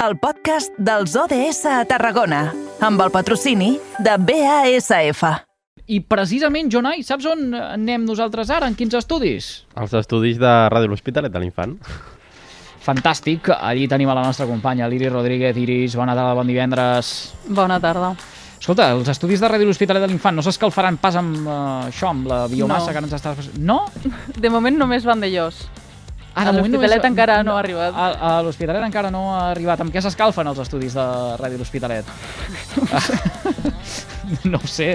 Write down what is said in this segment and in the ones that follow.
el podcast dels ODS a Tarragona, amb el patrocini de BASF. I precisament, Jonai, saps on anem nosaltres ara? En quins estudis? Els estudis de Ràdio L'Hospitalet de l'Infant. Fantàstic. Allí tenim a la nostra companya, l'Iris Rodríguez. Iris, bona tarda, bon divendres. Bona tarda. Escolta, els estudis de Ràdio L'Hospitalet de l'Infant no s'escalfaran pas amb uh, això, amb la biomassa No. que ens estàs... No? De moment només van de llos. Ah, A l'Hospitalet només- encara no ha arribat. A, a l'Hospitalet encara no ha arribat. Amb què s'escalfen els estudis de Ràdio L'Hospitalet? no ho sé.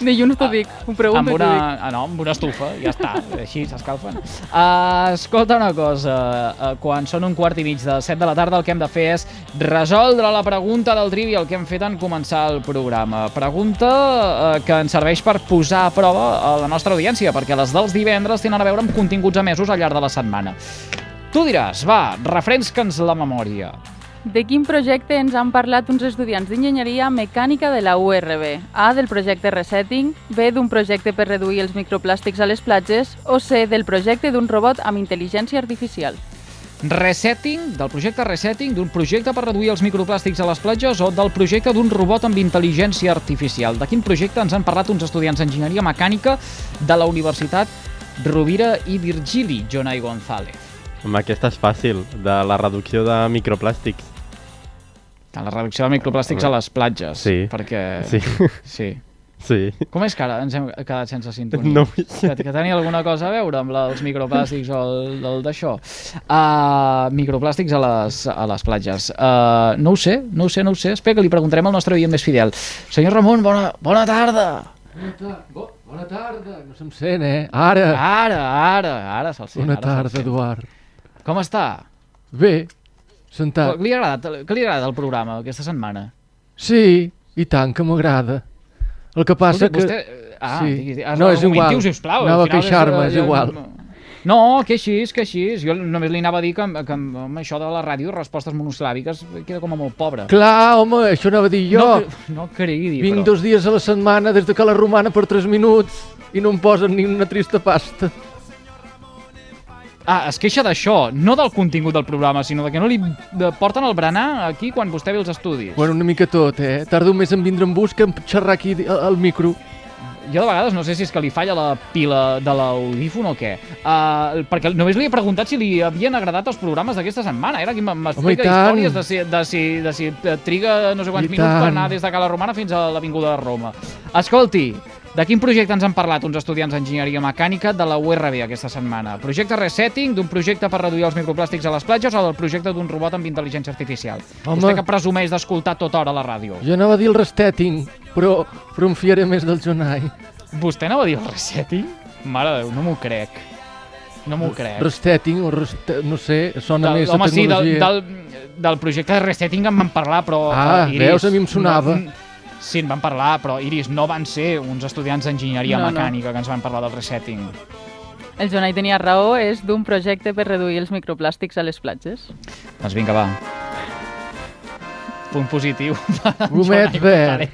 Dilluns t'ho dic, ho pregunto amb una, dic. ah, no, amb una estufa, ja està, així s'escalfen. Uh, escolta una cosa, uh, quan són un quart i mig de set de la tarda el que hem de fer és resoldre la pregunta del trivial que hem fet en començar el programa. Pregunta uh, que ens serveix per posar a prova a la nostra audiència, perquè les dels divendres tenen a veure amb continguts emesos al llarg de la setmana. Tu diràs, va, refresca'ns la memòria. De quin projecte ens han parlat uns estudiants d'enginyeria mecànica de la URB? A, del projecte Resetting, B, d'un projecte per reduir els microplàstics a les platges, o C, del projecte d'un robot amb intel·ligència artificial. Resetting, del projecte Resetting, d'un projecte per reduir els microplàstics a les platges o del projecte d'un robot amb intel·ligència artificial. De quin projecte ens han parlat uns estudiants d'enginyeria mecànica de la Universitat Rovira i Virgili, Jonai González. Amb aquesta és fàcil, de la reducció de microplàstics. De la reducció de microplàstics a les platges. Sí. Perquè... Sí. Sí. Sí. Com és que ara ens hem quedat sense sintonia? No sé. Que, que tenia alguna cosa a veure amb els microplàstics o el, el d'això. Uh, microplàstics a les, a les platges. Uh, no ho sé, no ho sé, no ho sé. Espera que li preguntarem al nostre oient més fidel. Senyor Ramon, bona, bona tarda. Bo, bona tarda, no se'm sent, eh? Ara! Ara, ara, ara se'l sent. bona ara tarda, sent. Eduard. Com està? Bé, sentat. Què li ha agradat, què li ha agradat el programa aquesta setmana? Sí, i tant que m'agrada. El que passa Escolti, que... Vostè... Ah, sí. digui, digui, No, és igual. sisplau. Anava a queixar-me, eh, és igual. No, que així, que així. Jo només li anava a dir que, que amb, això de la ràdio, respostes monosilàbiques, queda com a molt pobre. Clar, home, això anava a dir jo. No, no cregui, Vinc però... dos dies a la setmana des de que la romana per 3 minuts i no em posen ni una trista pasta. Ah, es queixa d'això, no del contingut del programa, sinó de que no li porten el berenar aquí quan vostè ve als estudis. Bueno, una mica tot, eh? Tardo més en vindre en bus que en xerrar aquí al micro. Jo de vegades no sé si és que li falla la pila de l'audífon o què. Uh, perquè només li he preguntat si li havien agradat els programes d'aquesta setmana. Era qui m'explica històries de si, de, si, de si eh, triga no sé quants I minuts per tant. anar des de Cala Romana fins a l'Avinguda de Roma. Escolti, de quin projecte ens han parlat uns estudiants d'enginyeria mecànica de la URB aquesta setmana? Projecte Resetting, d'un projecte per reduir els microplàstics a les platges o del projecte d'un robot amb intel·ligència artificial? Home. Vostè que presumeix d'escoltar tota hora la ràdio. Jo anava a dir el restetting, però, però em fiaré més del Jonai. Vostè anava a dir el resetting? Mare de Déu, no m'ho crec. No m'ho crec. Restetting o reste... no sé, sona Del, més a home, sí, del, tecnologia. del, del projecte de resetting en van parlar, però... Ah, eh, veus, a mi em sonava. No, sí, en van parlar, però, Iris, no van ser uns estudiants d'enginyeria No, no. mecànica que ens van parlar del resetting. El Jonai tenia raó, és d'un projecte per reduir els microplàstics a les platges. Doncs vinga, va. Punt positiu. Gomet verd.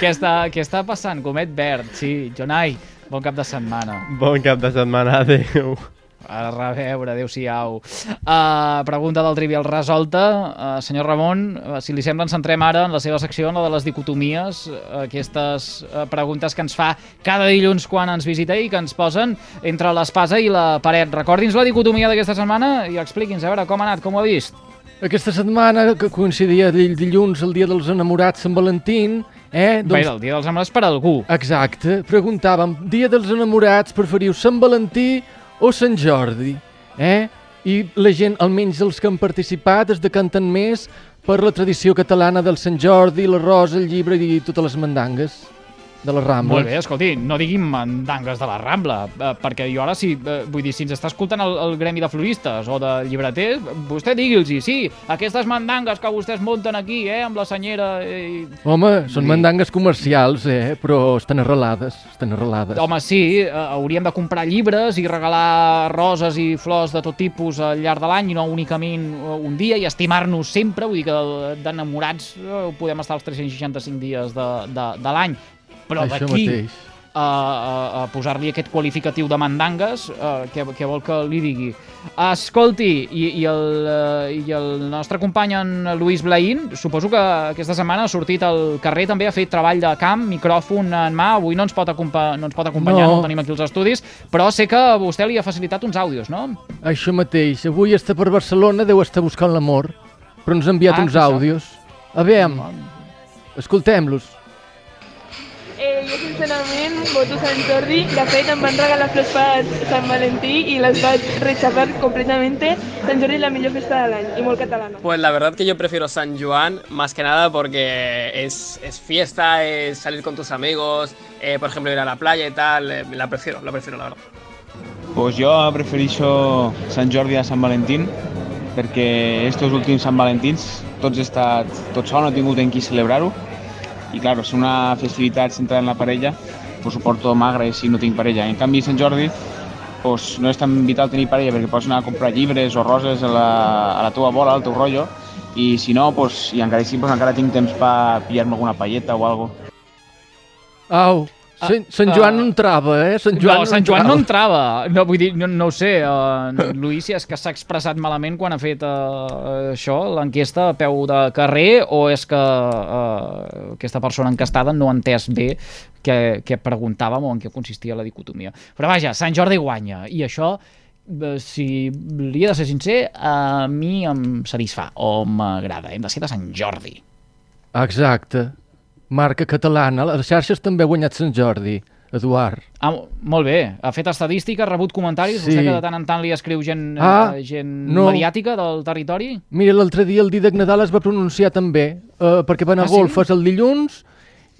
Què està, què està passant? Gomet verd, sí. Jonai, bon cap de setmana. Bon cap de setmana, adeu. A reveure, adéu-siau. Uh, pregunta del Trivial resolta. Uh, senyor Ramon, uh, si li sembla, ens centrem ara en la seva secció, en la de les dicotomies, uh, aquestes uh, preguntes que ens fa cada dilluns quan ens visita i que ens posen entre l'espasa i la paret. Recordi'ns la dicotomia d'aquesta setmana i expliqui'ns, a veure, com ha anat, com ho ha vist. Aquesta setmana, que coincidia dill- dilluns, el dia dels enamorats, Sant Valentín, eh? Bé, del dia dels amorats per algú. Exacte, preguntàvem, dia dels enamorats, preferiu Sant Valentí o Sant Jordi? Eh? I la gent, almenys els que han participat, es decanten més per la tradició catalana del Sant Jordi, la rosa, el llibre i totes les mandangues de la Rambla. Molt bé, escolti, no diguin mandangues de la Rambla, eh, perquè jo ara sí, eh, vull dir, si ens està escoltant el, el gremi de floristes o de llibreters, vostè digui'ls sí, aquestes mandangues que vostès munten aquí, eh, amb la senyera... Eh, Home, són Sí. mandangues comercials, eh? Però estan arrelades, estan arrelades. Home, sí, eh, hauríem de comprar llibres i regalar roses i flors de tot tipus al llarg de l'any i no únicament eh, un dia i estimar-nos sempre, vull dir que d'enamorats eh, podem estar els 365 dies de, de, de l'any. Però Això d'aquí a, a, a posar-li aquest qualificatiu de mandangues, uh, què, què vol que li digui. Escolti, i, i, el, uh, i el nostre company en Lluís Blaín, suposo que aquesta setmana ha sortit al carrer també, ha fet treball de camp, micròfon en mà, avui no ens pot, acompa no ens pot acompanyar, no. No. tenim aquí als estudis, però sé que vostè li ha facilitat uns àudios, no? Això mateix. Avui està per Barcelona, deu estar buscant l'amor, però ens ha enviat Ah, uns àudios. A veure, escoltem-los. Jo sincerament voto Sant Jordi. De fet, em van regalar flors per Sant Valentí i les vaig rechazar completamente. Sant Jordi és la millor festa de l'any i molt catalana. Pues la verdad que yo prefiero San Juan más que nada porque es, es fiesta, es salir con tus amigos, eh, por ejemplo ir a la playa y tal, eh, la prefiero, la prefiero la verdad. Pues jo prefereixo Sant Jordi a Sant Valentín perquè estos últims Sant Valentins tots he estat tot sol, no he tingut en qui celebrar-ho i clar, és una festivitat centrada en la parella pues ho porto magre si no tinc parella. En canvi, Sant Jordi pues, no és tan vital tenir parella perquè pots anar a comprar llibres o roses a la, a la teva bola, al teu rotllo i si no, pues, i encara així pues, encara tinc temps per pillar-me alguna palleta o algo. Au, Sant, Sant Joan no entrava, eh? Sant Joan no, Sant Joan no entrava. No, vull dir, no, no ho sé. Uh, Lluís, si és que s'ha expressat malament quan ha fet uh, això, l'enquesta a peu de carrer, o és que uh, aquesta persona encastada no ha entès bé què, què preguntàvem o en què consistia la dicotomia. Però vaja, Sant Jordi guanya, i això si li he de ser sincer, a mi em satisfà o m'agrada. Hem de ser de Sant Jordi. Exacte. Marca catalana. Les xarxes també ha guanyat Sant Jordi, Eduard. Ah, molt bé, ha fet estadística, ha rebut comentaris, Sí. vostè que de tant en tant li escriu gent, Ah, eh, gent no. mediàtica del territori? Mira, l'altre dia el Didac Nadal es va pronunciar també, eh, perquè van a Ah, sí? golfes el dilluns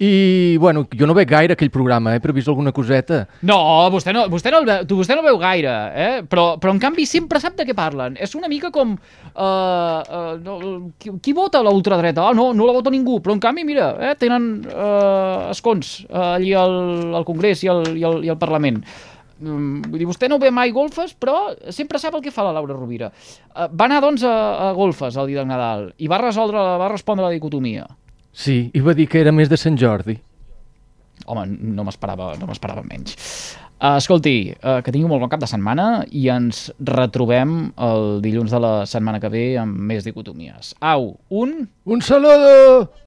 i, bueno, jo no veig gaire aquell programa, eh, però he vist alguna coseta. No, vostè no, vostè no, el veu, tu- vostè no veu gaire, eh? però, però en canvi sempre sap de què parlen. És una mica com... Uh, uh, no, qui, qui vota a la ultradreta? Ah, no, no la vota ningú, però en canvi, mira, eh, tenen uh, escons uh, allí al, al Congrés i al, i al, i al Parlament. Mm, vull dir, vostè no ve mai golfes, però sempre sap el que fa la Laura Rovira. Uh, va anar, doncs, a, a golfes el dia de Nadal i va, resoldre, va respondre la dicotomia. Sí, i va dir que era més de Sant Jordi. Home, no m'esperava no m'esperava menys. Uh, escolti, uh, que tingui un molt bon cap de setmana i ens retrobem el dilluns de la setmana que ve amb més dicotomies. Au, un... Un saludo!